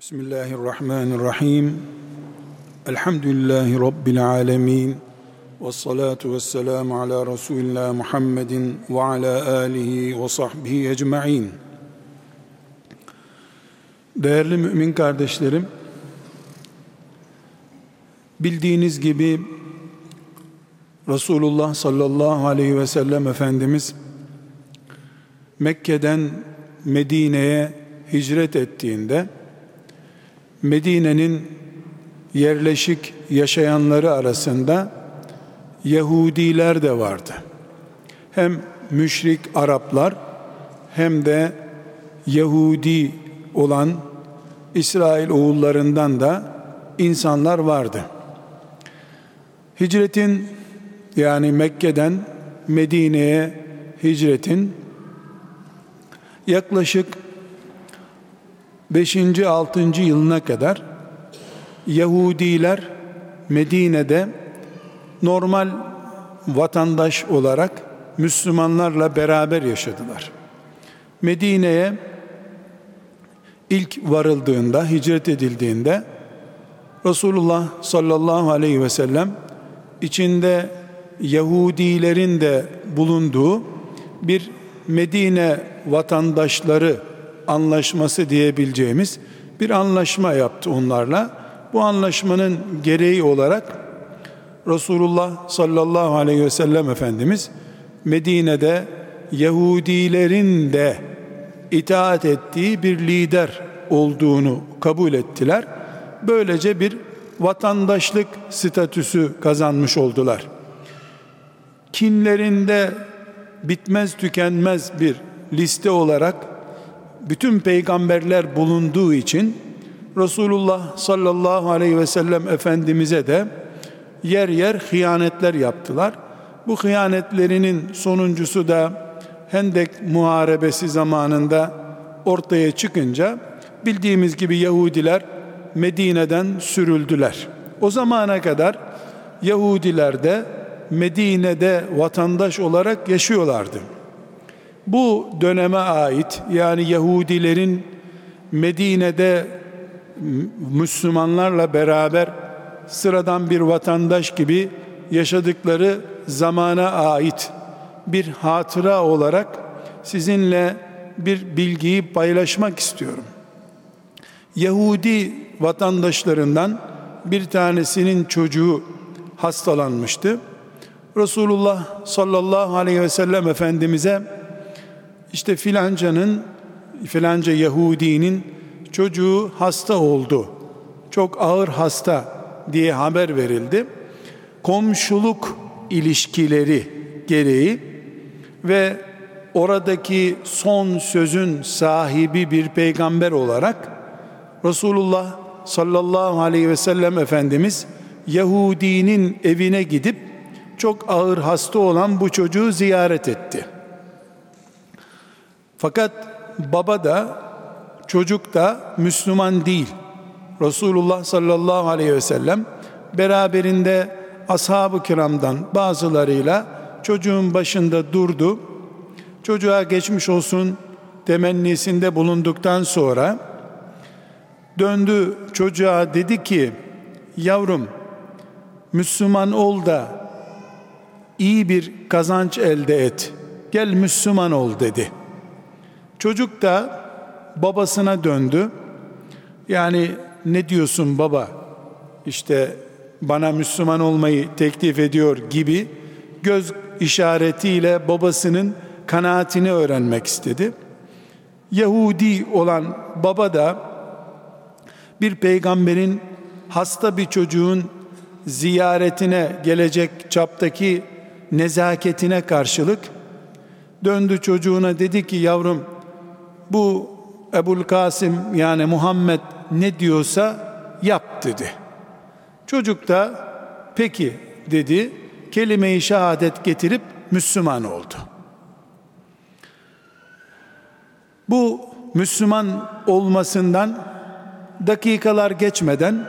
Bismillahirrahmanirrahim. Elhamdülillahi Rabbil alemin. Ve salatu ve selamu ala Resulillah Muhammedin ve ala alihi ve sahbihi ecma'in. Değerli mümin kardeşlerim, bildiğiniz gibi Resulullah sallallahu aleyhi ve sellem Efendimiz Mekke'den Medine'ye hicret ettiğinde Medine'nin yerleşik yaşayanları arasında Yahudiler de vardı. Hem müşrik Araplar hem de Yahudi olan İsrail oğullarından da insanlar vardı. Hicretin yani Mekke'den Medine'ye hicretin yaklaşık 5. 6. yılına kadar Yahudiler Medine'de normal vatandaş olarak Müslümanlarla beraber yaşadılar. Medine'ye ilk varıldığında, hicret edildiğinde Resulullah sallallahu aleyhi ve sellem içinde Yahudilerin de bulunduğu bir Medine vatandaşları anlaşması diyebileceğimiz bir anlaşma yaptı onlarla. Bu anlaşmanın gereği olarak Resulullah sallallahu aleyhi ve sellem Efendimiz Medine'de Yahudilerin de itaat ettiği bir lider olduğunu kabul ettiler. Böylece bir vatandaşlık statüsü kazanmış oldular. Kinlerinde bitmez tükenmez bir liste olarak bütün peygamberler bulunduğu için Resulullah sallallahu aleyhi ve sellem Efendimiz'e de yer yer hıyanetler yaptılar. Bu hıyanetlerinin sonuncusu da Hendek Muharebesi zamanında ortaya çıkınca bildiğimiz gibi Yahudiler Medine'den sürüldüler. O zamana kadar Yahudiler de Medine'de vatandaş olarak yaşıyorlardı. Bu döneme ait yani Yahudilerin Medine'de Müslümanlarla beraber sıradan bir vatandaş gibi yaşadıkları zamana ait bir hatıra olarak sizinle bir bilgiyi paylaşmak istiyorum. Yahudi vatandaşlarından bir tanesinin çocuğu hastalanmıştı. Resulullah sallallahu aleyhi ve sellem Efendimiz'e işte filancanın filanca Yahudinin çocuğu hasta oldu. Çok ağır hasta diye haber verildi. Komşuluk ilişkileri gereği ve oradaki son sözün sahibi bir peygamber olarak Resulullah sallallahu aleyhi ve sellem Efendimiz Yahudinin evine gidip çok ağır hasta olan bu çocuğu ziyaret etti. Fakat baba da çocuk da Müslüman değil. Resulullah sallallahu aleyhi ve sellem beraberinde ashab-ı kiramdan bazılarıyla çocuğun başında durdu. Çocuğa geçmiş olsun temennisinde bulunduktan sonra döndü çocuğa dedi ki yavrum Müslüman ol da iyi bir kazanç elde et. Gel Müslüman ol dedi. Çocuk da babasına döndü. Yani ne diyorsun baba? İşte bana Müslüman olmayı teklif ediyor gibi göz işaretiyle babasının kanaatini öğrenmek istedi. Yahudi olan baba da bir peygamberin hasta bir çocuğun ziyaretine gelecek çaptaki nezaketine karşılık döndü çocuğuna dedi ki yavrum bu Ebul Kasım yani Muhammed ne diyorsa yap dedi. Çocuk da peki dedi. Kelime-i şehadet getirip Müslüman oldu. Bu Müslüman olmasından dakikalar geçmeden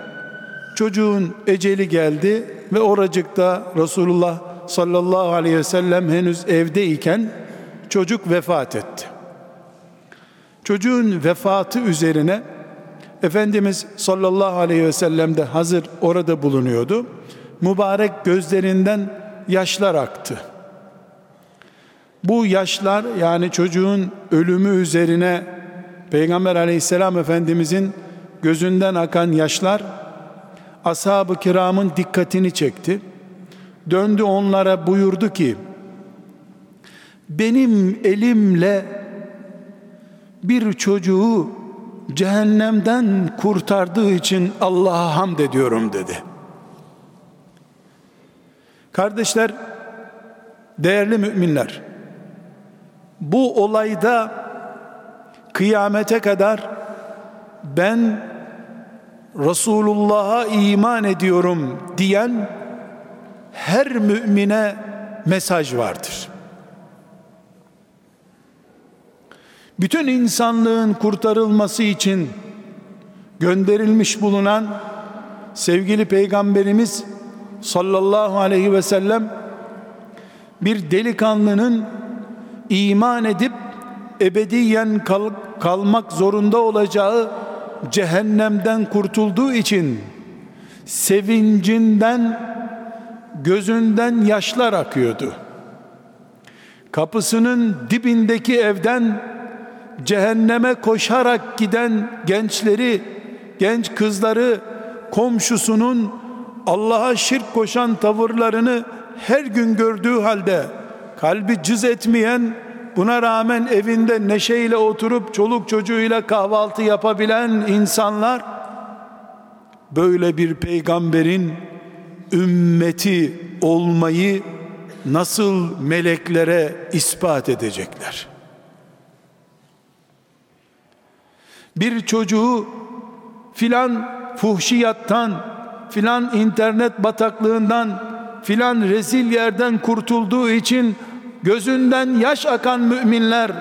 çocuğun eceli geldi ve oracıkta Resulullah sallallahu aleyhi ve sellem henüz evdeyken çocuk vefat etti. Çocuğun vefatı üzerine Efendimiz sallallahu aleyhi ve sellem de hazır orada bulunuyordu. Mübarek gözlerinden yaşlar aktı. Bu yaşlar yani çocuğun ölümü üzerine Peygamber aleyhisselam efendimizin gözünden akan yaşlar ashab-ı kiramın dikkatini çekti. Döndü onlara buyurdu ki benim elimle bir çocuğu cehennemden kurtardığı için Allah'a hamd ediyorum dedi. Kardeşler, değerli müminler, bu olayda kıyamete kadar ben Resulullah'a iman ediyorum diyen her mümine mesaj vardır. Bütün insanlığın kurtarılması için gönderilmiş bulunan sevgili peygamberimiz sallallahu aleyhi ve sellem bir delikanlının iman edip ebediyen kal kalmak zorunda olacağı cehennemden kurtulduğu için sevincinden gözünden yaşlar akıyordu. Kapısının dibindeki evden cehenneme koşarak giden gençleri, genç kızları, komşusunun Allah'a şirk koşan tavırlarını her gün gördüğü halde kalbi cız etmeyen buna rağmen evinde neşeyle oturup çoluk çocuğuyla kahvaltı yapabilen insanlar böyle bir peygamberin ümmeti olmayı nasıl meleklere ispat edecekler? Bir çocuğu filan fuhşiyattan, filan internet bataklığından, filan rezil yerden kurtulduğu için gözünden yaş akan müminler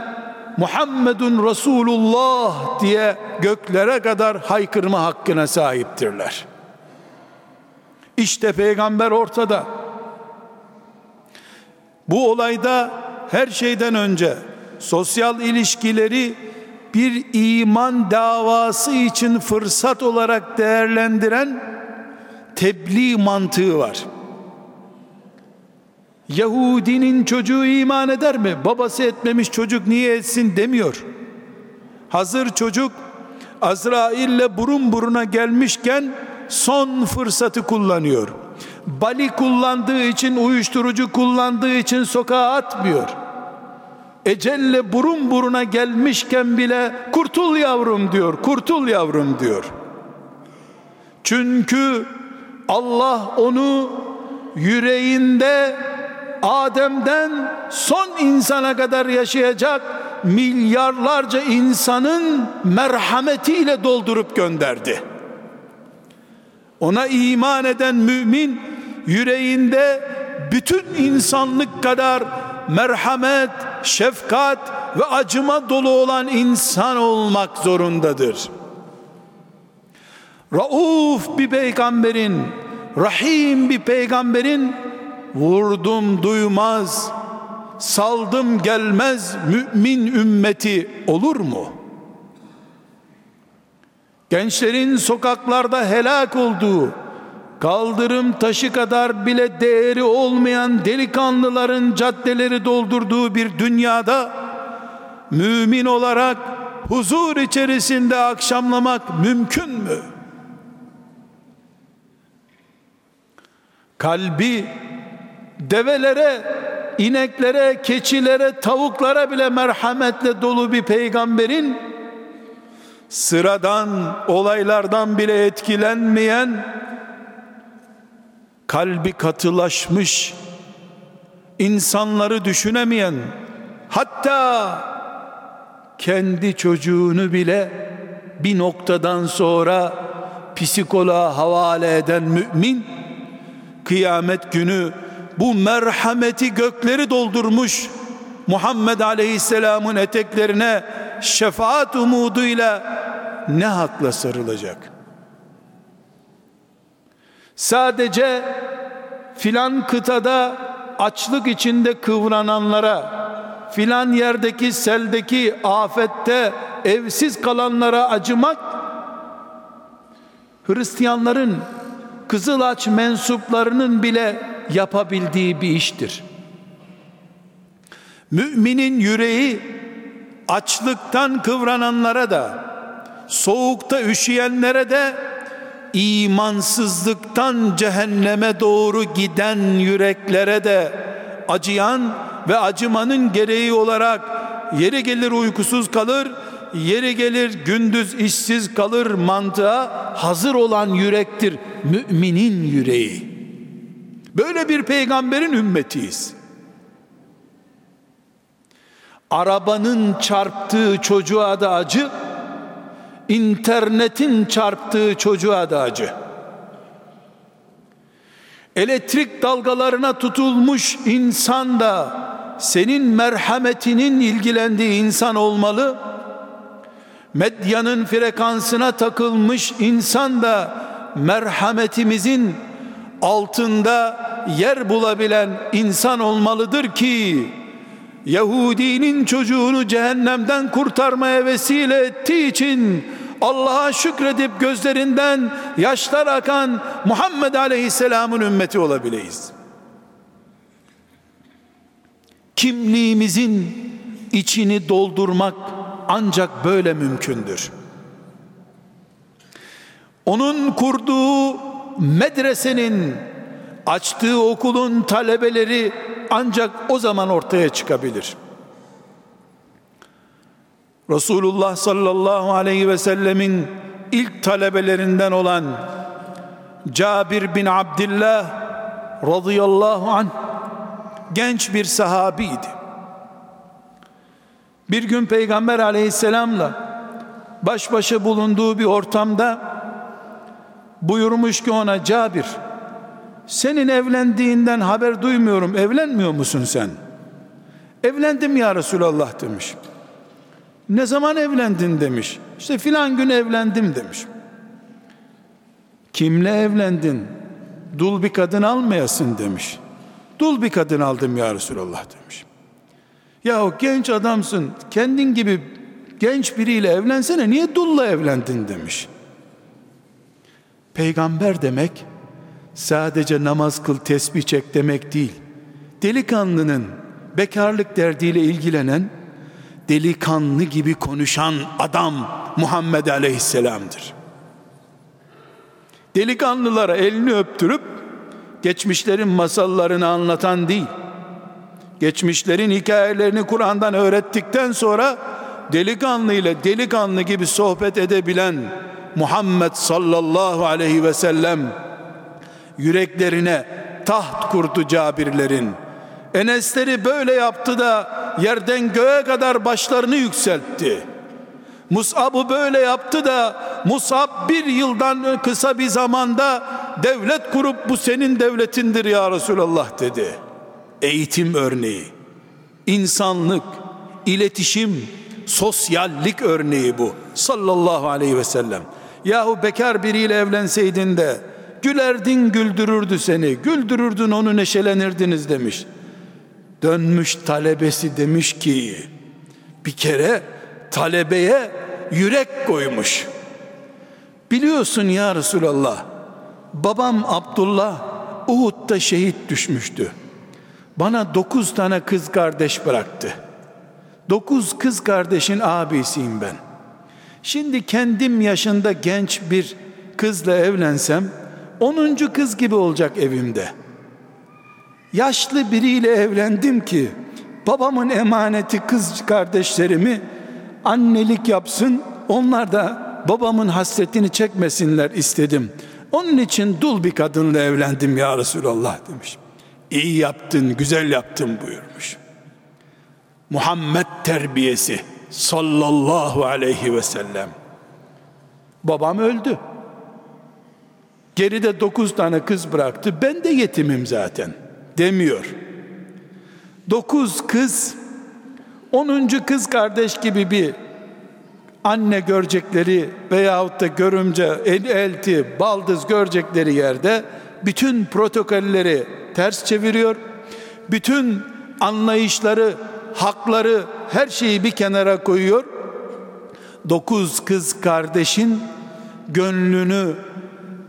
Muhammedun Resulullah diye göklere kadar haykırma hakkına sahiptirler. İşte peygamber ortada. Bu olayda her şeyden önce sosyal ilişkileri bir iman davası için fırsat olarak değerlendiren tebliğ mantığı var. Yahudinin çocuğu iman eder mi? Babası etmemiş çocuk niye etsin demiyor. Hazır çocuk Azrail'le burun buruna gelmişken son fırsatı kullanıyor. Bali kullandığı için, uyuşturucu kullandığı için sokağa atmıyor. Ecelle burun buruna gelmişken bile kurtul yavrum diyor, kurtul yavrum diyor. Çünkü Allah onu yüreğinde Adem'den son insana kadar yaşayacak milyarlarca insanın merhametiyle doldurup gönderdi. Ona iman eden mümin yüreğinde bütün insanlık kadar merhamet, şefkat ve acıma dolu olan insan olmak zorundadır. Rauf bir peygamberin, rahim bir peygamberin vurdum duymaz, saldım gelmez mümin ümmeti olur mu? Gençlerin sokaklarda helak olduğu, kaldırım taşı kadar bile değeri olmayan delikanlıların caddeleri doldurduğu bir dünyada mümin olarak huzur içerisinde akşamlamak mümkün mü? Kalbi develere, ineklere, keçilere, tavuklara bile merhametle dolu bir peygamberin sıradan olaylardan bile etkilenmeyen kalbi katılaşmış insanları düşünemeyen hatta kendi çocuğunu bile bir noktadan sonra psikoloğa havale eden mümin kıyamet günü bu merhameti gökleri doldurmuş Muhammed Aleyhisselam'ın eteklerine şefaat umuduyla ne hakla sarılacak? Sadece filan kıtada açlık içinde kıvrananlara, filan yerdeki seldeki afette evsiz kalanlara acımak Hristiyanların Kızılaç mensuplarının bile yapabildiği bir iştir. Müminin yüreği açlıktan kıvrananlara da soğukta üşüyenlere de imansızlıktan cehenneme doğru giden yüreklere de acıyan ve acımanın gereği olarak yeri gelir uykusuz kalır, yeri gelir gündüz işsiz kalır mantığa hazır olan yürektir müminin yüreği. Böyle bir peygamberin ümmetiyiz. Arabanın çarptığı çocuğa da acı, internetin çarptığı çocuğa da acı. Elektrik dalgalarına tutulmuş insan da senin merhametinin ilgilendiği insan olmalı. Medyanın frekansına takılmış insan da merhametimizin altında yer bulabilen insan olmalıdır ki Yahudinin çocuğunu cehennemden kurtarmaya vesile ettiği için Allah'a şükredip gözlerinden yaşlar akan Muhammed Aleyhisselam'ın ümmeti olabileyiz. Kimliğimizin içini doldurmak ancak böyle mümkündür. Onun kurduğu medresenin açtığı okulun talebeleri ancak o zaman ortaya çıkabilir. Resulullah sallallahu aleyhi ve sellemin ilk talebelerinden olan Cabir bin Abdullah radıyallahu an genç bir sahabiydi. Bir gün Peygamber aleyhisselamla baş başa bulunduğu bir ortamda buyurmuş ki ona Cabir senin evlendiğinden haber duymuyorum evlenmiyor musun sen? Evlendim ya Resulallah demiş. Ne zaman evlendin demiş. İşte filan gün evlendim demiş. Kimle evlendin? Dul bir kadın almayasın demiş. Dul bir kadın aldım ya Resulallah demiş. Ya o genç adamsın kendin gibi genç biriyle evlensene niye dulla evlendin demiş. Peygamber demek sadece namaz kıl tesbih çek demek değil. Delikanlının bekarlık derdiyle ilgilenen delikanlı gibi konuşan adam Muhammed Aleyhisselam'dır. Delikanlılara elini öptürüp geçmişlerin masallarını anlatan değil. Geçmişlerin hikayelerini Kur'an'dan öğrettikten sonra delikanlı ile delikanlı gibi sohbet edebilen Muhammed sallallahu aleyhi ve sellem yüreklerine taht kurdu Cabirlerin. Enesleri böyle yaptı da yerden göğe kadar başlarını yükseltti. Mus'ab'ı böyle yaptı da Mus'ab bir yıldan kısa bir zamanda devlet kurup bu senin devletindir ya Resulallah dedi. Eğitim örneği, insanlık, iletişim, sosyallik örneği bu sallallahu aleyhi ve sellem. Yahu bekar biriyle evlenseydin de gülerdin güldürürdü seni, güldürürdün onu neşelenirdiniz demiş. Dönmüş talebesi demiş ki bir kere talebeye yürek koymuş. Biliyorsun ya Resulallah babam Abdullah Uhud'da şehit düşmüştü. Bana dokuz tane kız kardeş bıraktı. Dokuz kız kardeşin abisiyim ben. Şimdi kendim yaşında genç bir kızla evlensem onuncu kız gibi olacak evimde. Yaşlı biriyle evlendim ki babamın emaneti kız kardeşlerimi annelik yapsın onlar da babamın hasretini çekmesinler istedim. Onun için dul bir kadınla evlendim ya Resulallah demiş. İyi yaptın, güzel yaptın buyurmuş. Muhammed terbiyesi sallallahu aleyhi ve sellem. Babam öldü. Geride dokuz tane kız bıraktı. Ben de yetimim zaten demiyor. Dokuz kız, onuncu kız kardeş gibi bir anne görecekleri veyahut da görümce, el, elti, baldız görecekleri yerde bütün protokolleri ters çeviriyor. Bütün anlayışları, hakları, her şeyi bir kenara koyuyor. Dokuz kız kardeşin gönlünü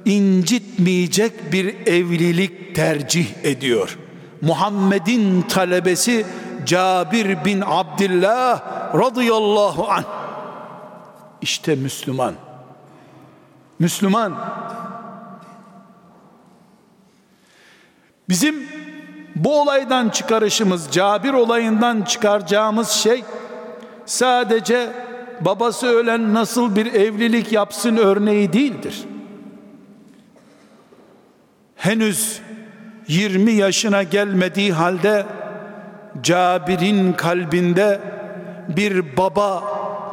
incitmeyecek bir evlilik tercih ediyor. Muhammed'in talebesi Cabir bin Abdullah radıyallahu anh. İşte Müslüman. Müslüman. Bizim bu olaydan çıkarışımız, Cabir olayından çıkaracağımız şey sadece babası ölen nasıl bir evlilik yapsın örneği değildir. Henüz 20 yaşına gelmediği halde Cabir'in kalbinde bir baba,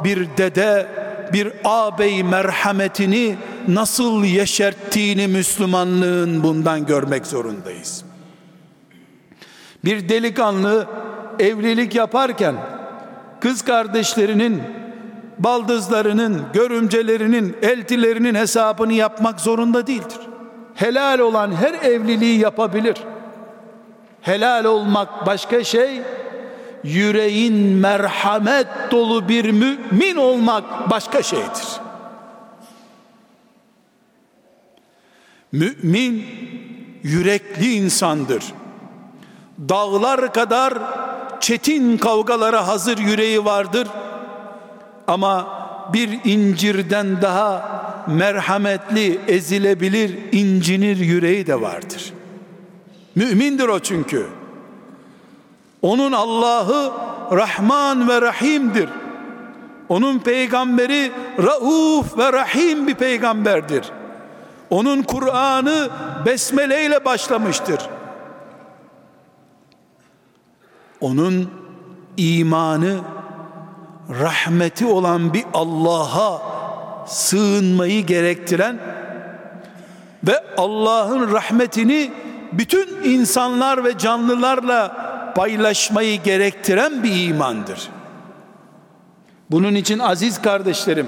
bir dede, bir ağabey merhametini nasıl yeşerttiğini Müslümanlığın bundan görmek zorundayız. Bir delikanlı evlilik yaparken kız kardeşlerinin, baldızlarının, görümcelerinin, eltilerinin hesabını yapmak zorunda değildir. Helal olan her evliliği yapabilir. Helal olmak başka şey, yüreğin merhamet dolu bir mümin olmak başka şeydir. Mümin yürekli insandır. Dağlar kadar çetin kavgalara hazır yüreği vardır. Ama bir incirden daha merhametli, ezilebilir, incinir yüreği de vardır. Mümindir o çünkü. Onun Allah'ı Rahman ve Rahim'dir. Onun peygamberi Rauf ve Rahim bir peygamberdir. Onun Kur'an'ı besmele ile başlamıştır. Onun imanı rahmeti olan bir Allah'a sığınmayı gerektiren ve Allah'ın rahmetini bütün insanlar ve canlılarla paylaşmayı gerektiren bir imandır. Bunun için aziz kardeşlerim,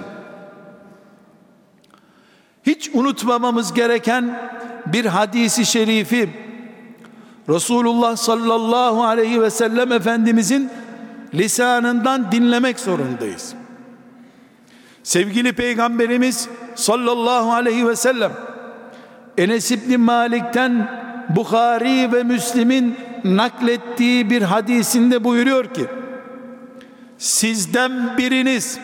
hiç unutmamamız gereken bir hadisi şerifi Resulullah sallallahu aleyhi ve sellem Efendimizin lisanından dinlemek zorundayız. Sevgili Peygamberimiz sallallahu aleyhi ve sellem Enes İbni Malik'ten Bukhari ve Müslim'in naklettiği bir hadisinde buyuruyor ki sizden biriniz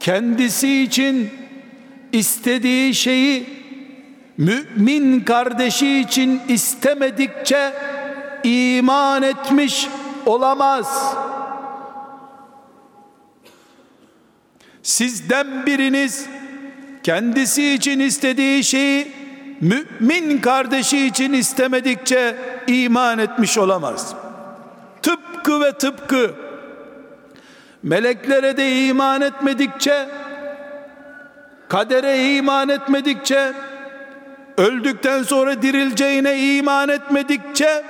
kendisi için istediği şeyi mümin kardeşi için istemedikçe iman etmiş olamaz. Sizden biriniz kendisi için istediği şeyi mümin kardeşi için istemedikçe iman etmiş olamaz. Tıpkı ve tıpkı meleklere de iman etmedikçe kadere iman etmedikçe öldükten sonra dirileceğine iman etmedikçe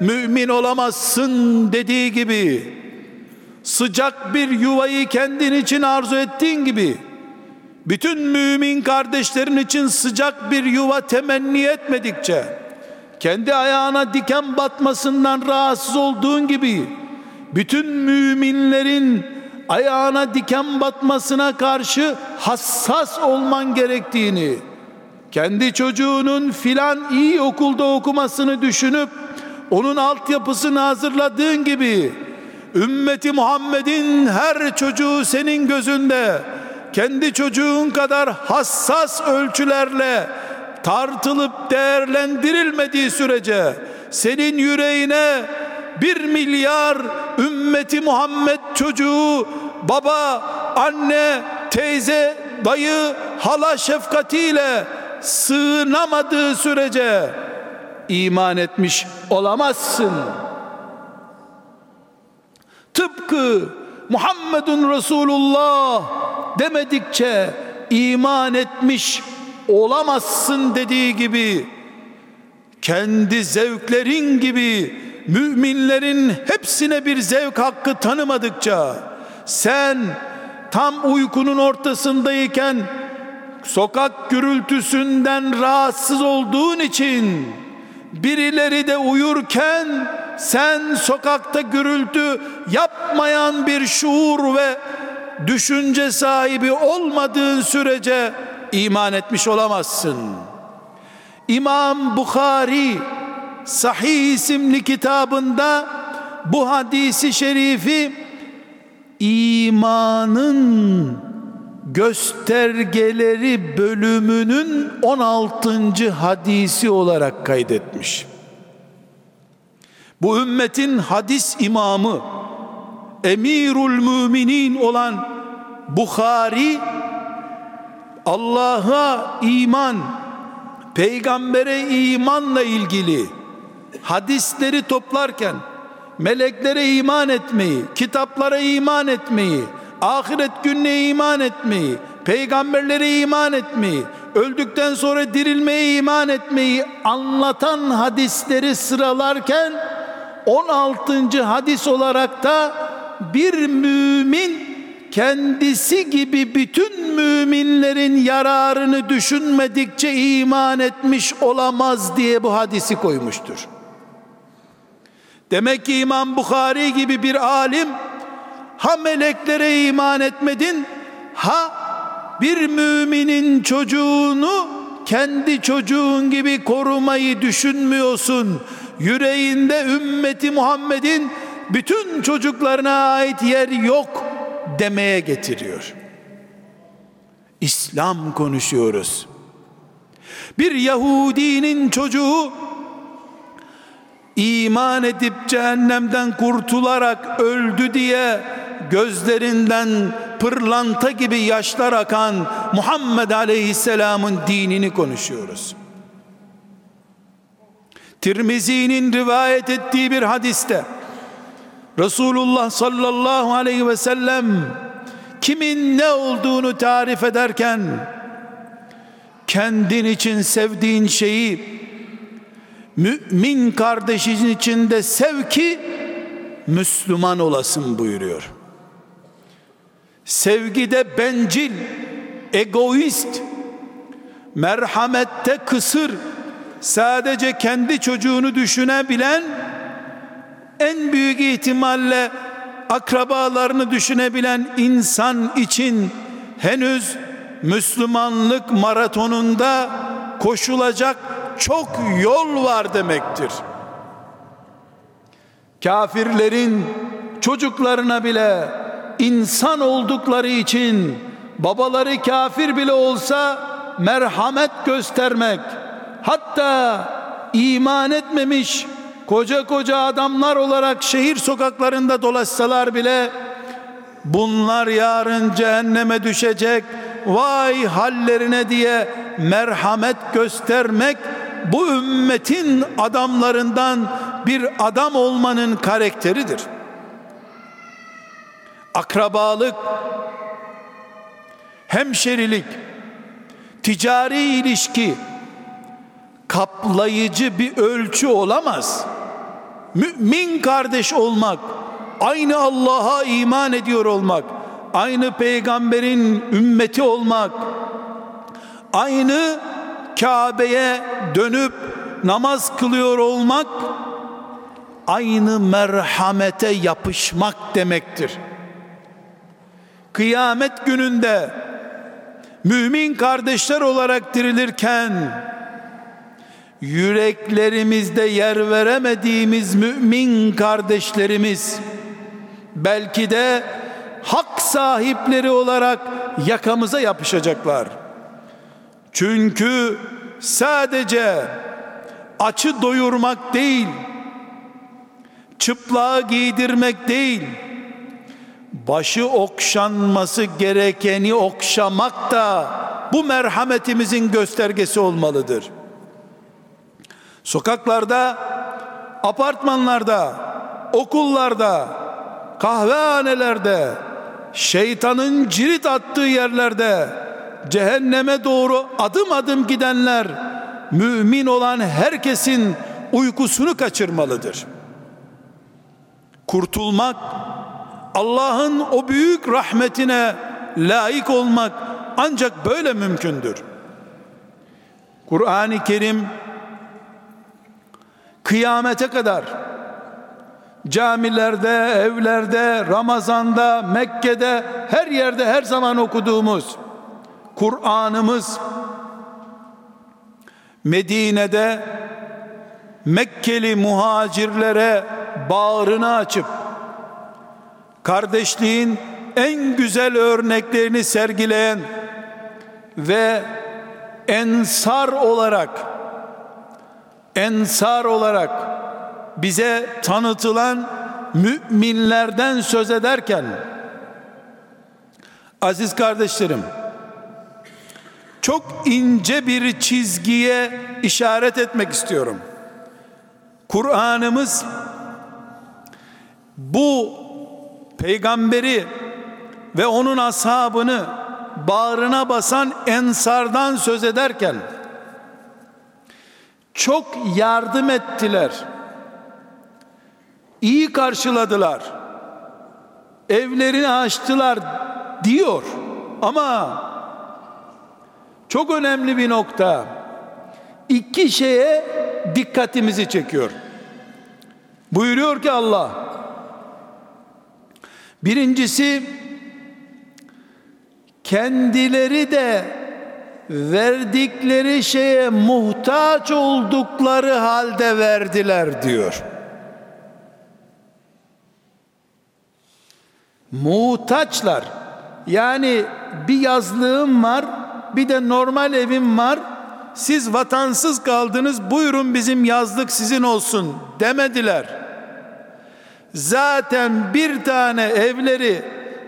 mümin olamazsın dediği gibi sıcak bir yuvayı kendin için arzu ettiğin gibi bütün mümin kardeşlerin için sıcak bir yuva temenni etmedikçe kendi ayağına diken batmasından rahatsız olduğun gibi bütün müminlerin ayağına diken batmasına karşı hassas olman gerektiğini kendi çocuğunun filan iyi okulda okumasını düşünüp onun altyapısını hazırladığın gibi ümmeti Muhammed'in her çocuğu senin gözünde kendi çocuğun kadar hassas ölçülerle tartılıp değerlendirilmediği sürece senin yüreğine bir milyar ümmeti Muhammed çocuğu baba, anne, teyze, dayı, hala şefkatiyle sığınamadığı sürece iman etmiş olamazsın. Tıpkı Muhammedun Resulullah demedikçe iman etmiş olamazsın dediği gibi kendi zevklerin gibi müminlerin hepsine bir zevk hakkı tanımadıkça sen tam uykunun ortasındayken sokak gürültüsünden rahatsız olduğun için birileri de uyurken sen sokakta gürültü yapmayan bir şuur ve düşünce sahibi olmadığın sürece iman etmiş olamazsın. İmam Bukhari Sahih isimli kitabında bu hadisi şerifi imanın göstergeleri bölümünün 16. hadisi olarak kaydetmiş. Bu ümmetin hadis imamı emirul müminin olan Bukhari Allah'a iman peygambere imanla ilgili hadisleri toplarken meleklere iman etmeyi, kitaplara iman etmeyi, ahiret gününe iman etmeyi, peygamberlere iman etmeyi, öldükten sonra dirilmeye iman etmeyi anlatan hadisleri sıralarken 16. hadis olarak da bir mümin kendisi gibi bütün müminlerin yararını düşünmedikçe iman etmiş olamaz diye bu hadisi koymuştur. Demek ki İmam Bukhari gibi bir alim ha meleklere iman etmedin ha bir müminin çocuğunu kendi çocuğun gibi korumayı düşünmüyorsun. Yüreğinde ümmeti Muhammed'in bütün çocuklarına ait yer yok demeye getiriyor. İslam konuşuyoruz. Bir Yahudinin çocuğu iman edip cehennemden kurtularak öldü diye gözlerinden pırlanta gibi yaşlar akan Muhammed Aleyhisselam'ın dinini konuşuyoruz. Tirmizi'nin rivayet ettiği bir hadiste Resulullah sallallahu aleyhi ve sellem kimin ne olduğunu tarif ederken kendin için sevdiğin şeyi mümin kardeşin içinde sev ki Müslüman olasın buyuruyor. Sevgide bencil, egoist, merhamette kısır, sadece kendi çocuğunu düşünebilen en büyük ihtimalle akrabalarını düşünebilen insan için henüz Müslümanlık maratonunda koşulacak çok yol var demektir. Kafirlerin çocuklarına bile insan oldukları için babaları kafir bile olsa merhamet göstermek hatta iman etmemiş koca koca adamlar olarak şehir sokaklarında dolaşsalar bile bunlar yarın cehenneme düşecek vay hallerine diye merhamet göstermek bu ümmetin adamlarından bir adam olmanın karakteridir. Akrabalık, hemşerilik, ticari ilişki kaplayıcı bir ölçü olamaz. Mümin kardeş olmak, aynı Allah'a iman ediyor olmak, aynı peygamberin ümmeti olmak, aynı Kabe'ye dönüp namaz kılıyor olmak aynı merhamete yapışmak demektir. Kıyamet gününde mümin kardeşler olarak dirilirken yüreklerimizde yer veremediğimiz mümin kardeşlerimiz belki de hak sahipleri olarak yakamıza yapışacaklar. Çünkü sadece açı doyurmak değil, çıplağı giydirmek değil, başı okşanması gerekeni okşamak da bu merhametimizin göstergesi olmalıdır. Sokaklarda, apartmanlarda, okullarda, kahvehanelerde, şeytanın cirit attığı yerlerde cehenneme doğru adım adım gidenler mümin olan herkesin uykusunu kaçırmalıdır. Kurtulmak Allah'ın o büyük rahmetine layık olmak ancak böyle mümkündür. Kur'an-ı Kerim kıyamete kadar. Camilerde, evlerde, Ramazan'da, Mekke'de her yerde her zaman okuduğumuz Kur'an'ımız Medine'de Mekkeli muhacirlere bağrını açıp kardeşliğin en güzel örneklerini sergileyen ve ensar olarak ensar olarak bize tanıtılan müminlerden söz ederken aziz kardeşlerim çok ince bir çizgiye işaret etmek istiyorum. Kur'an'ımız bu peygamberi ve onun ashabını bağrına basan ensardan söz ederken çok yardım ettiler. İyi karşıladılar. Evlerini açtılar diyor. Ama çok önemli bir nokta. İki şeye dikkatimizi çekiyor. Buyuruyor ki Allah. Birincisi kendileri de verdikleri şeye muhtaç oldukları halde verdiler diyor. Muhtaçlar. Yani bir yazlığım var, bir de normal evim var. Siz vatansız kaldınız, buyurun bizim yazlık sizin olsun demediler. Zaten bir tane evleri,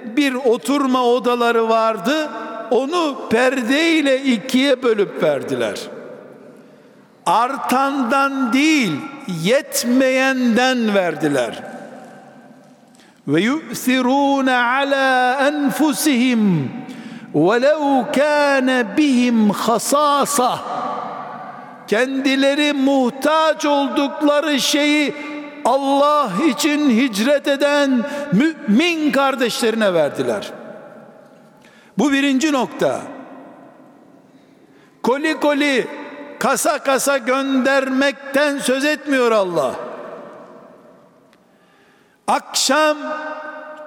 bir oturma odaları vardı Onu perdeyle ikiye bölüp verdiler. Artandan değil, yetmeyenden verdiler. Ve yu'sirûne ala enfusihim وَلَوْ كَانَ بِهِمْ خَصَاصَةً Kendileri muhtaç oldukları şeyi Allah için hicret eden mümin kardeşlerine verdiler. Bu birinci nokta. Koli koli kasa kasa göndermekten söz etmiyor Allah. Akşam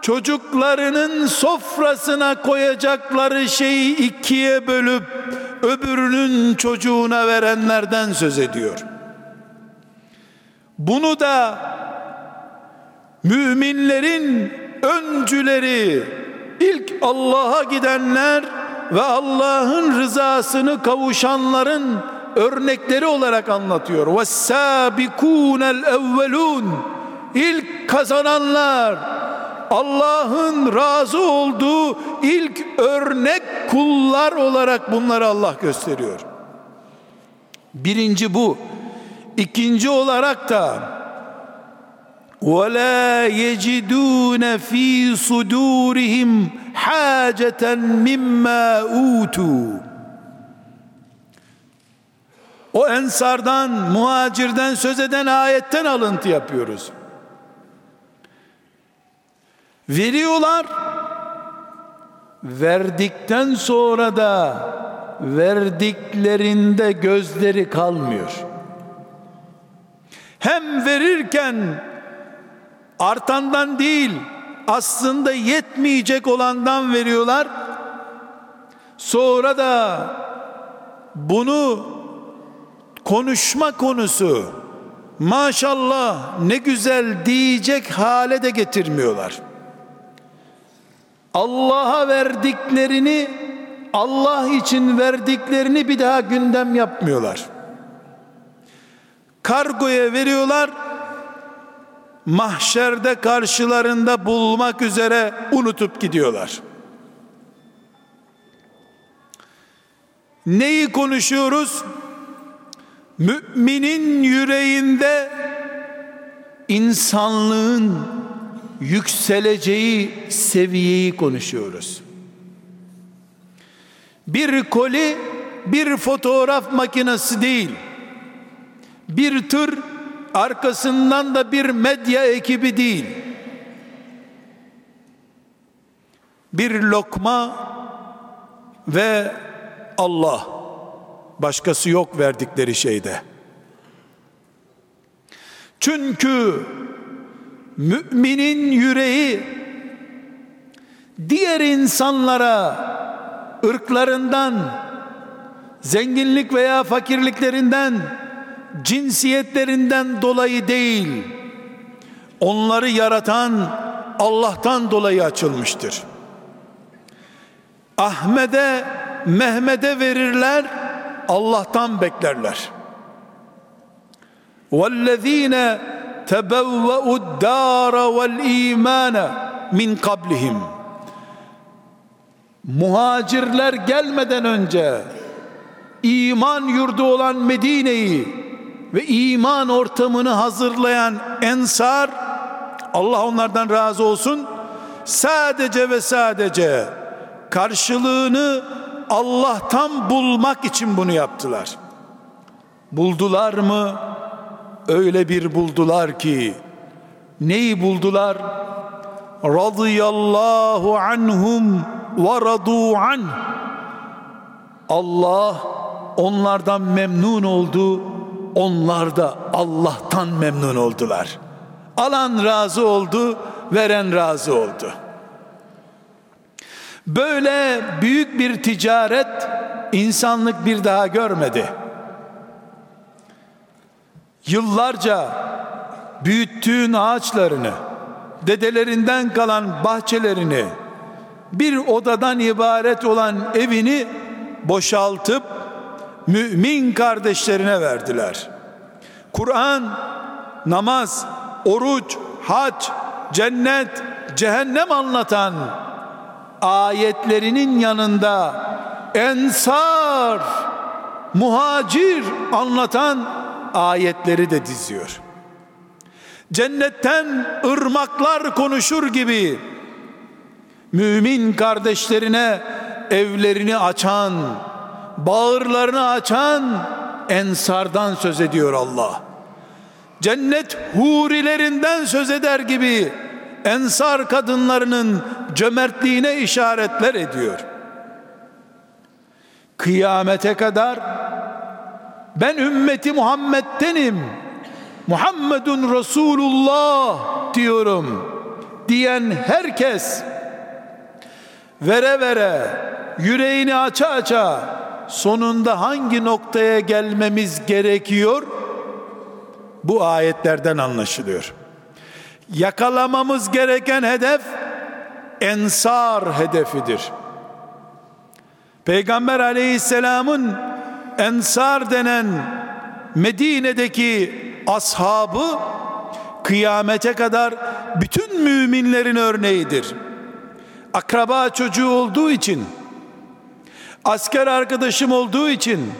çocuklarının sofrasına koyacakları şeyi ikiye bölüp öbürünün çocuğuna verenlerden söz ediyor. Bunu da müminlerin öncüleri ilk Allah'a gidenler ve Allah'ın rızasını kavuşanların örnekleri olarak anlatıyor. وَالسَّابِكُونَ الْاَوَّلُونَ ilk kazananlar Allah'ın razı olduğu ilk örnek kullar olarak bunları Allah gösteriyor. Birinci bu. İkinci olarak da وَلَا يَجِدُونَ ف۪ي صُدُورِهِمْ حَاجَةً مِمَّا اُوتُوا O ensardan, muhacirden söz eden ayetten alıntı yapıyoruz. Veriyorlar. Verdikten sonra da verdiklerinde gözleri kalmıyor. Hem verirken artandan değil aslında yetmeyecek olandan veriyorlar. Sonra da bunu konuşma konusu maşallah ne güzel diyecek hale de getirmiyorlar. Allah'a verdiklerini Allah için verdiklerini bir daha gündem yapmıyorlar. Kargoya veriyorlar. Mahşerde karşılarında bulmak üzere unutup gidiyorlar. Neyi konuşuyoruz? Müminin yüreğinde insanlığın yükseleceği seviyeyi konuşuyoruz. Bir koli bir fotoğraf makinesi değil. Bir tır arkasından da bir medya ekibi değil. Bir lokma ve Allah başkası yok verdikleri şeyde. Çünkü müminin yüreği diğer insanlara ırklarından, zenginlik veya fakirliklerinden, cinsiyetlerinden dolayı değil, onları yaratan Allah'tan dolayı açılmıştır. Ahmet'e, Mehmet'e verirler, Allah'tan beklerler. وَالَّذ۪ينَ تَبَوَّأُوا الدَّارَ وَالْا۪يمَانَ min kablihim muhacirler gelmeden önce iman yurdu olan Medine'yi ve iman ortamını hazırlayan ensar Allah onlardan razı olsun sadece ve sadece karşılığını Allah'tan bulmak için bunu yaptılar. Buldular mı? Öyle bir buldular ki neyi buldular? Radıyallahu anhum ve radu an. Allah onlardan memnun oldu. Onlar da Allah'tan memnun oldular. Alan razı oldu, veren razı oldu. Böyle büyük bir ticaret insanlık bir daha görmedi. Yıllarca büyüttüğün ağaçlarını, dedelerinden kalan bahçelerini, bir odadan ibaret olan evini boşaltıp mümin kardeşlerine verdiler. Kur'an, namaz, oruç, hac, cennet, cehennem anlatan ayetlerinin yanında ensar, muhacir anlatan ayetleri de diziyor. Cennetten ırmaklar konuşur gibi mümin kardeşlerine evlerini açan, bağırlarını açan ensardan söz ediyor Allah. Cennet hurilerinden söz eder gibi ensar kadınlarının cömertliğine işaretler ediyor. Kıyamete kadar ben ümmeti Muhammed'denim. Muhammedun Resulullah diyorum diyen herkes vere vere yüreğini aça aça sonunda hangi noktaya gelmemiz gerekiyor? Bu ayetlerden anlaşılıyor. Yakalamamız gereken hedef ensar hedefidir. Peygamber aleyhisselamın ensar denen Medine'deki ashabı kıyamete kadar bütün müminlerin örneğidir. Akraba çocuğu olduğu için, asker arkadaşım olduğu için,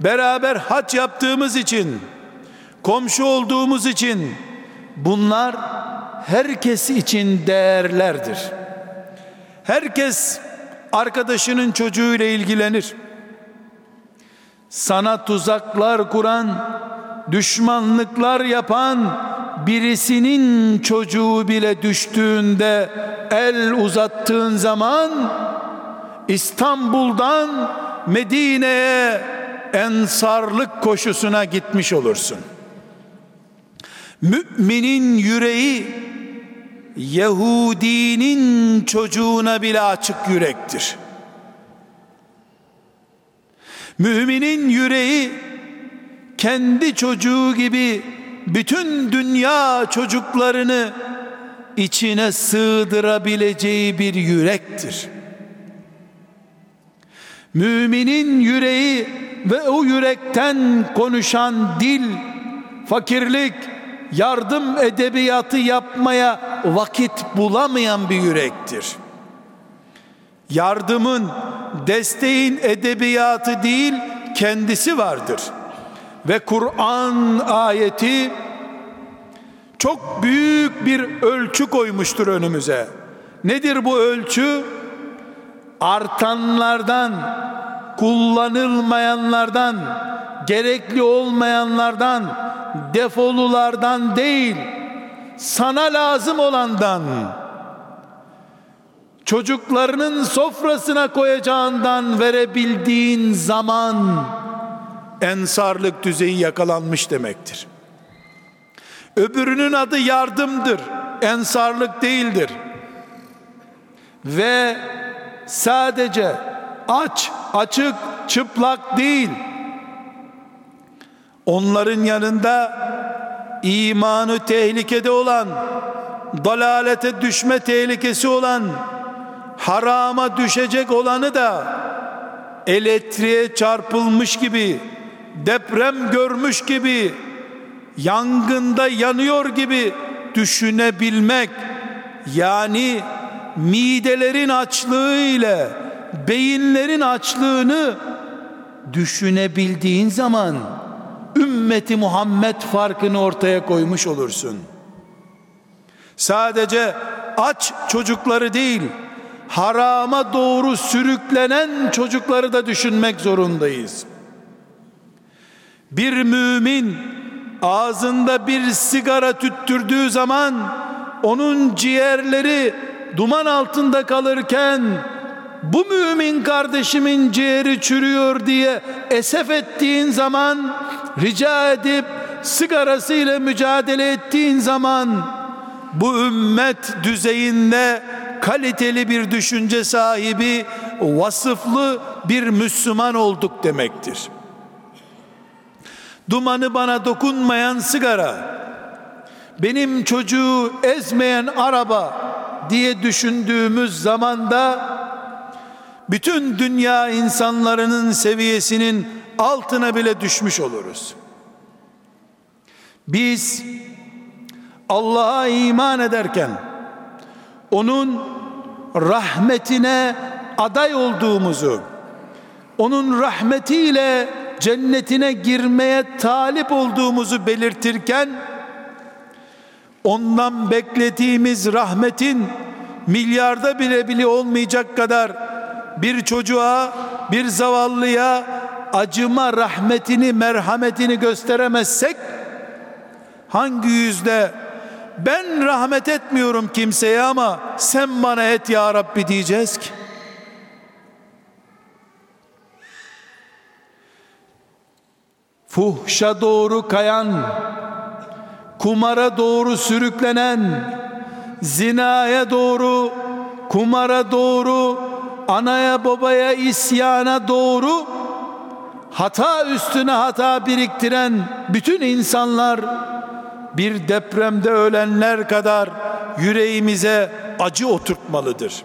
beraber haç yaptığımız için, komşu olduğumuz için bunlar herkes için değerlerdir. Herkes arkadaşının çocuğuyla ilgilenir. Sana tuzaklar kuran, düşmanlıklar yapan birisinin çocuğu bile düştüğünde el uzattığın zaman İstanbul'dan Medine'ye ensarlık koşusuna gitmiş olursun. Müminin yüreği Yahudinin çocuğuna bile açık yürektir. Müminin yüreği kendi çocuğu gibi bütün dünya çocuklarını içine sığdırabileceği bir yürektir. Müminin yüreği ve o yürekten konuşan dil fakirlik, yardım edebiyatı yapmaya vakit bulamayan bir yürektir. Yardımın, desteğin edebiyatı değil, kendisi vardır. Ve Kur'an ayeti çok büyük bir ölçü koymuştur önümüze. Nedir bu ölçü? Artanlardan, kullanılmayanlardan, gerekli olmayanlardan, defolulardan değil, sana lazım olandan, çocuklarının sofrasına koyacağından verebildiğin zaman ensarlık düzeyi yakalanmış demektir. Öbürünün adı yardımdır, ensarlık değildir. Ve sadece aç, açık, çıplak değil. Onların yanında imanı tehlikede olan, dalalete düşme tehlikesi olan, harama düşecek olanı da elektriğe çarpılmış gibi, deprem görmüş gibi, yangında yanıyor gibi düşünebilmek yani midelerin açlığı ile beyinlerin açlığını düşünebildiğin zaman ümmeti Muhammed farkını ortaya koymuş olursun. Sadece aç çocukları değil, harama doğru sürüklenen çocukları da düşünmek zorundayız. Bir mümin ağzında bir sigara tüttürdüğü zaman onun ciğerleri duman altında kalırken bu mümin kardeşimin ciğeri çürüyor diye esef ettiğin zaman rica edip sigarasıyla mücadele ettiğin zaman bu ümmet düzeyinde kaliteli bir düşünce sahibi vasıflı bir Müslüman olduk demektir. Dumanı bana dokunmayan sigara, benim çocuğu ezmeyen araba diye düşündüğümüz zamanda bütün dünya insanlarının seviyesinin altına bile düşmüş oluruz. Biz Allah'a iman ederken onun rahmetine aday olduğumuzu, onun rahmetiyle cennetine girmeye talip olduğumuzu belirtirken ondan beklediğimiz rahmetin milyarda bile bile olmayacak kadar bir çocuğa, bir zavallıya acıma rahmetini, merhametini gösteremezsek hangi yüzde ben rahmet etmiyorum kimseye ama sen bana et ya Rabbi diyeceğiz ki. Fuhşa doğru kayan kumara doğru sürüklenen zinaya doğru kumara doğru anaya babaya isyana doğru hata üstüne hata biriktiren bütün insanlar bir depremde ölenler kadar yüreğimize acı oturtmalıdır.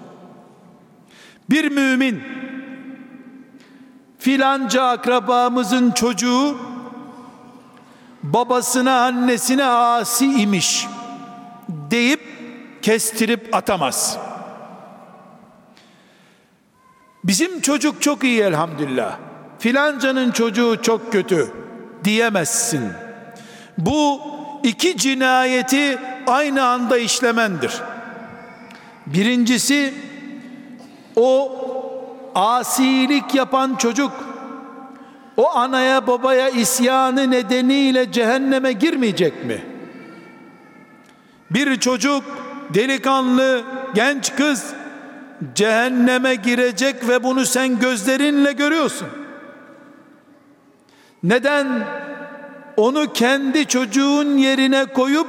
Bir mümin filanca akrabamızın çocuğu babasına annesine asi imiş deyip kestirip atamaz. Bizim çocuk çok iyi elhamdülillah. Filancanın çocuğu çok kötü diyemezsin. Bu iki cinayeti aynı anda işlemendir. Birincisi o asilik yapan çocuk o anaya babaya isyanı nedeniyle cehenneme girmeyecek mi? Bir çocuk delikanlı genç kız cehenneme girecek ve bunu sen gözlerinle görüyorsun. Neden onu kendi çocuğun yerine koyup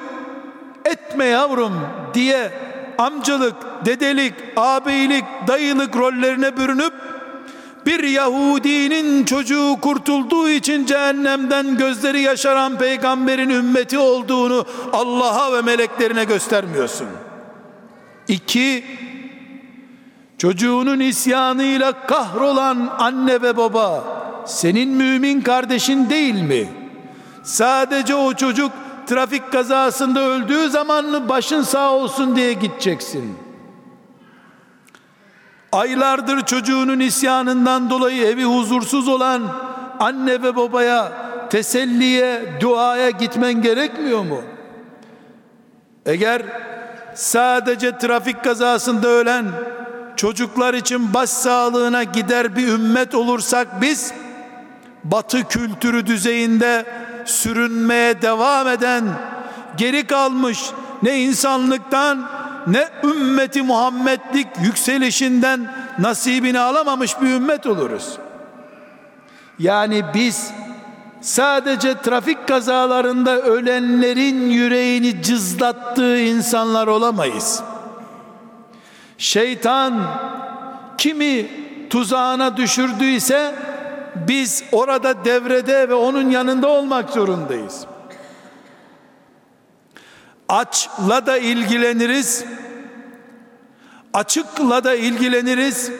etme yavrum diye amcalık, dedelik, ağabeylik, dayılık rollerine bürünüp bir Yahudinin çocuğu kurtulduğu için cehennemden gözleri yaşaran peygamberin ümmeti olduğunu Allah'a ve meleklerine göstermiyorsun. İki, çocuğunun isyanıyla kahrolan anne ve baba senin mümin kardeşin değil mi? Sadece o çocuk trafik kazasında öldüğü zaman mı başın sağ olsun diye gideceksin. Aylardır çocuğunun isyanından dolayı evi huzursuz olan anne ve babaya teselliye, duaya gitmen gerekmiyor mu? Eğer sadece trafik kazasında ölen çocuklar için baş sağlığına gider bir ümmet olursak biz batı kültürü düzeyinde sürünmeye devam eden geri kalmış ne insanlıktan ne ümmeti Muhammedlik yükselişinden nasibini alamamış bir ümmet oluruz. Yani biz sadece trafik kazalarında ölenlerin yüreğini cızlattığı insanlar olamayız. Şeytan kimi tuzağına düşürdüyse biz orada devrede ve onun yanında olmak zorundayız. Açla da ilgileniriz. Açıkla da ilgileniriz.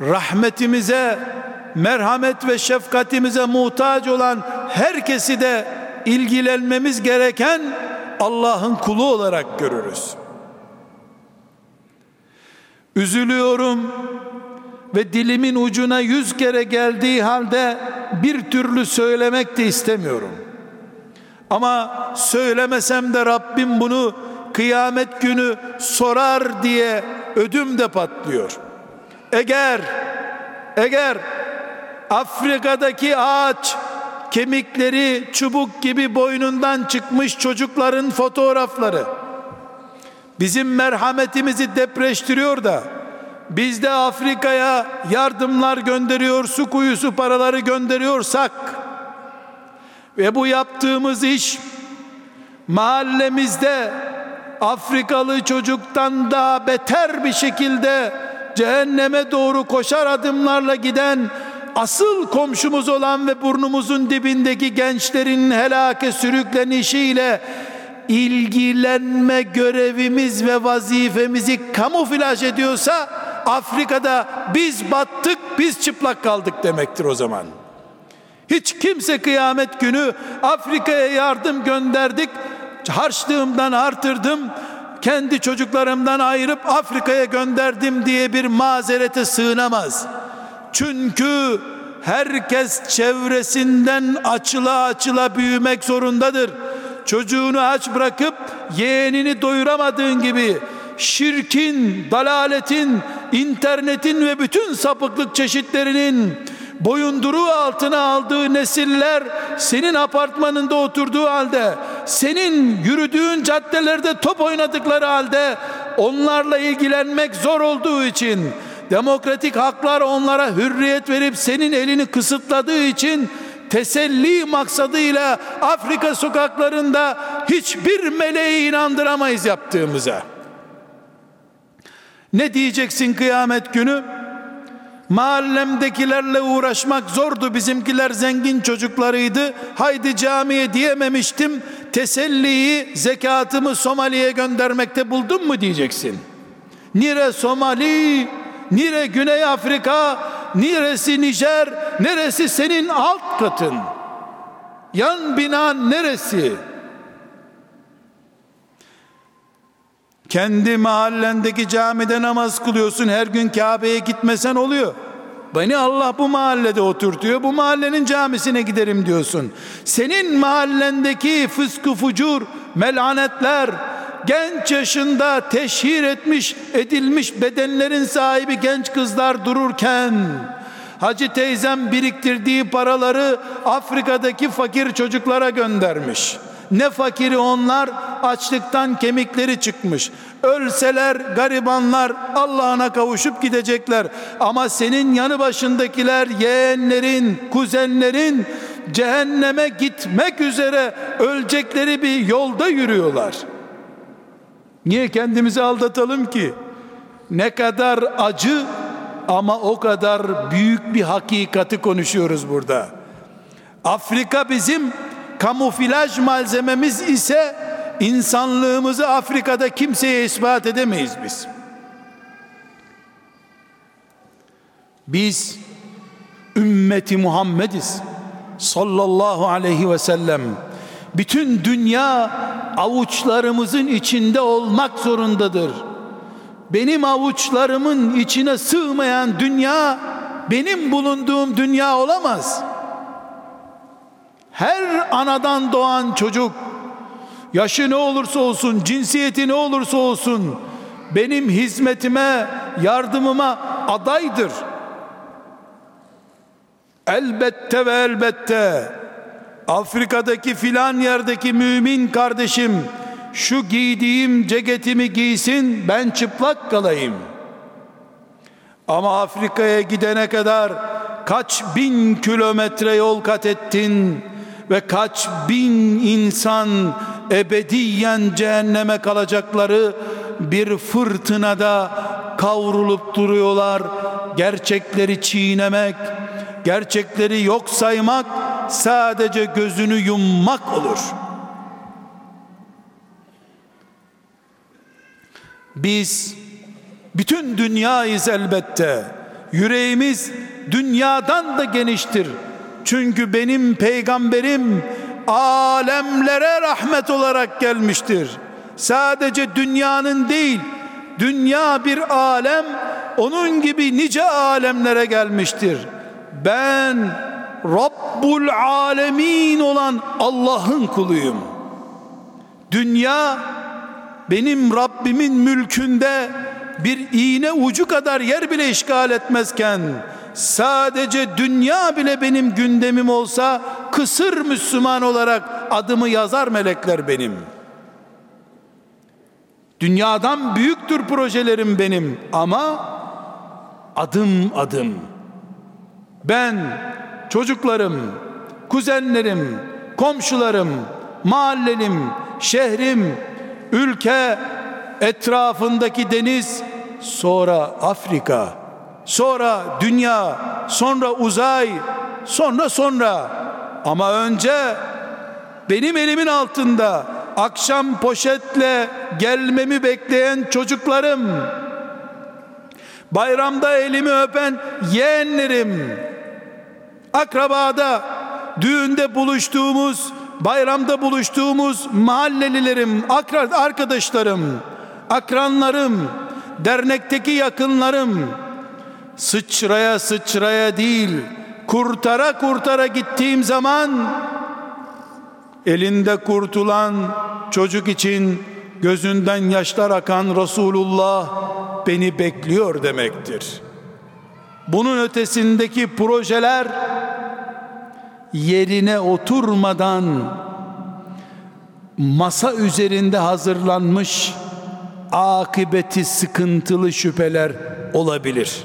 Rahmetimize, merhamet ve şefkatimize muhtaç olan herkesi de ilgilenmemiz gereken Allah'ın kulu olarak görürüz. Üzülüyorum ve dilimin ucuna yüz kere geldiği halde bir türlü söylemek de istemiyorum. Ama söylemesem de Rabbim bunu kıyamet günü sorar diye ödüm de patlıyor. Eğer eğer Afrika'daki ağaç kemikleri çubuk gibi boynundan çıkmış çocukların fotoğrafları bizim merhametimizi depreştiriyor da biz de Afrika'ya yardımlar gönderiyor, su kuyusu paraları gönderiyorsak ve bu yaptığımız iş mahallemizde Afrikalı çocuktan daha beter bir şekilde cehenneme doğru koşar adımlarla giden asıl komşumuz olan ve burnumuzun dibindeki gençlerin helake sürüklenişiyle ilgilenme görevimiz ve vazifemizi kamuflaj ediyorsa Afrika'da biz battık biz çıplak kaldık demektir o zaman. Hiç kimse kıyamet günü Afrika'ya yardım gönderdik harçlığımdan artırdım kendi çocuklarımdan ayırıp Afrika'ya gönderdim diye bir mazerete sığınamaz. Çünkü herkes çevresinden açıla açıla büyümek zorundadır. Çocuğunu aç bırakıp yeğenini doyuramadığın gibi şirkin, dalaletin, internetin ve bütün sapıklık çeşitlerinin boyunduruğu altına aldığı nesiller senin apartmanında oturduğu halde senin yürüdüğün caddelerde top oynadıkları halde onlarla ilgilenmek zor olduğu için demokratik haklar onlara hürriyet verip senin elini kısıtladığı için teselli maksadıyla Afrika sokaklarında hiçbir meleği inandıramayız yaptığımıza. Ne diyeceksin kıyamet günü? Mahallemdekilerle uğraşmak zordu. Bizimkiler zengin çocuklarıydı. Haydi camiye diyememiştim. Teselliyi, zekatımı Somali'ye göndermekte buldum mu diyeceksin. Nire Somali, nire Güney Afrika, neresi Nijer, neresi senin alt katın? Yan binan neresi? Kendi mahallendeki camide namaz kılıyorsun. Her gün Kabe'ye gitmesen oluyor. Beni Allah bu mahallede oturtuyor. Bu mahallenin camisine giderim diyorsun. Senin mahallendeki fıskı fucur, melanetler, genç yaşında teşhir etmiş, edilmiş bedenlerin sahibi genç kızlar dururken Hacı teyzem biriktirdiği paraları Afrika'daki fakir çocuklara göndermiş. Ne fakiri onlar açlıktan kemikleri çıkmış. Ölseler garibanlar Allah'ına kavuşup gidecekler. Ama senin yanı başındakiler yeğenlerin, kuzenlerin cehenneme gitmek üzere ölecekleri bir yolda yürüyorlar. Niye kendimizi aldatalım ki? Ne kadar acı ama o kadar büyük bir hakikati konuşuyoruz burada. Afrika bizim kamuflaj malzememiz ise insanlığımızı Afrika'da kimseye ispat edemeyiz biz. Biz ümmeti Muhammediz sallallahu aleyhi ve sellem. Bütün dünya avuçlarımızın içinde olmak zorundadır. Benim avuçlarımın içine sığmayan dünya benim bulunduğum dünya olamaz. Her anadan doğan çocuk yaşı ne olursa olsun, cinsiyeti ne olursa olsun benim hizmetime, yardımıma adaydır. Elbette ve elbette Afrika'daki filan yerdeki mümin kardeşim şu giydiğim ceketimi giysin ben çıplak kalayım. Ama Afrika'ya gidene kadar kaç bin kilometre yol kat ettin ve kaç bin insan ebediyen cehenneme kalacakları bir fırtınada kavrulup duruyorlar. gerçekleri çiğnemek, gerçekleri yok saymak sadece gözünü yummak olur. Biz bütün dünyayız elbette. Yüreğimiz dünyadan da geniştir. Çünkü benim peygamberim alemlere rahmet olarak gelmiştir. Sadece dünyanın değil, dünya bir alem, onun gibi nice alemlere gelmiştir. Ben Rabbul Alemin olan Allah'ın kuluyum. Dünya benim Rabbimin mülkünde bir iğne ucu kadar yer bile işgal etmezken sadece dünya bile benim gündemim olsa kısır Müslüman olarak adımı yazar melekler benim. Dünyadan büyüktür projelerim benim ama adım adım ben çocuklarım, kuzenlerim, komşularım, mahallelim, şehrim, ülke, etrafındaki deniz, sonra Afrika, sonra dünya, sonra uzay, sonra sonra. Ama önce benim elimin altında akşam poşetle gelmemi bekleyen çocuklarım, bayramda elimi öpen yeğenlerim, akrabada, düğünde buluştuğumuz, bayramda buluştuğumuz mahallelilerim, arkadaşlarım, akranlarım, dernekteki yakınlarım, sıçraya sıçraya değil, kurtara kurtara gittiğim zaman, elinde kurtulan çocuk için gözünden yaşlar akan Resulullah beni bekliyor demektir. Bunun ötesindeki projeler yerine oturmadan masa üzerinde hazırlanmış akıbeti sıkıntılı şüpheler olabilir.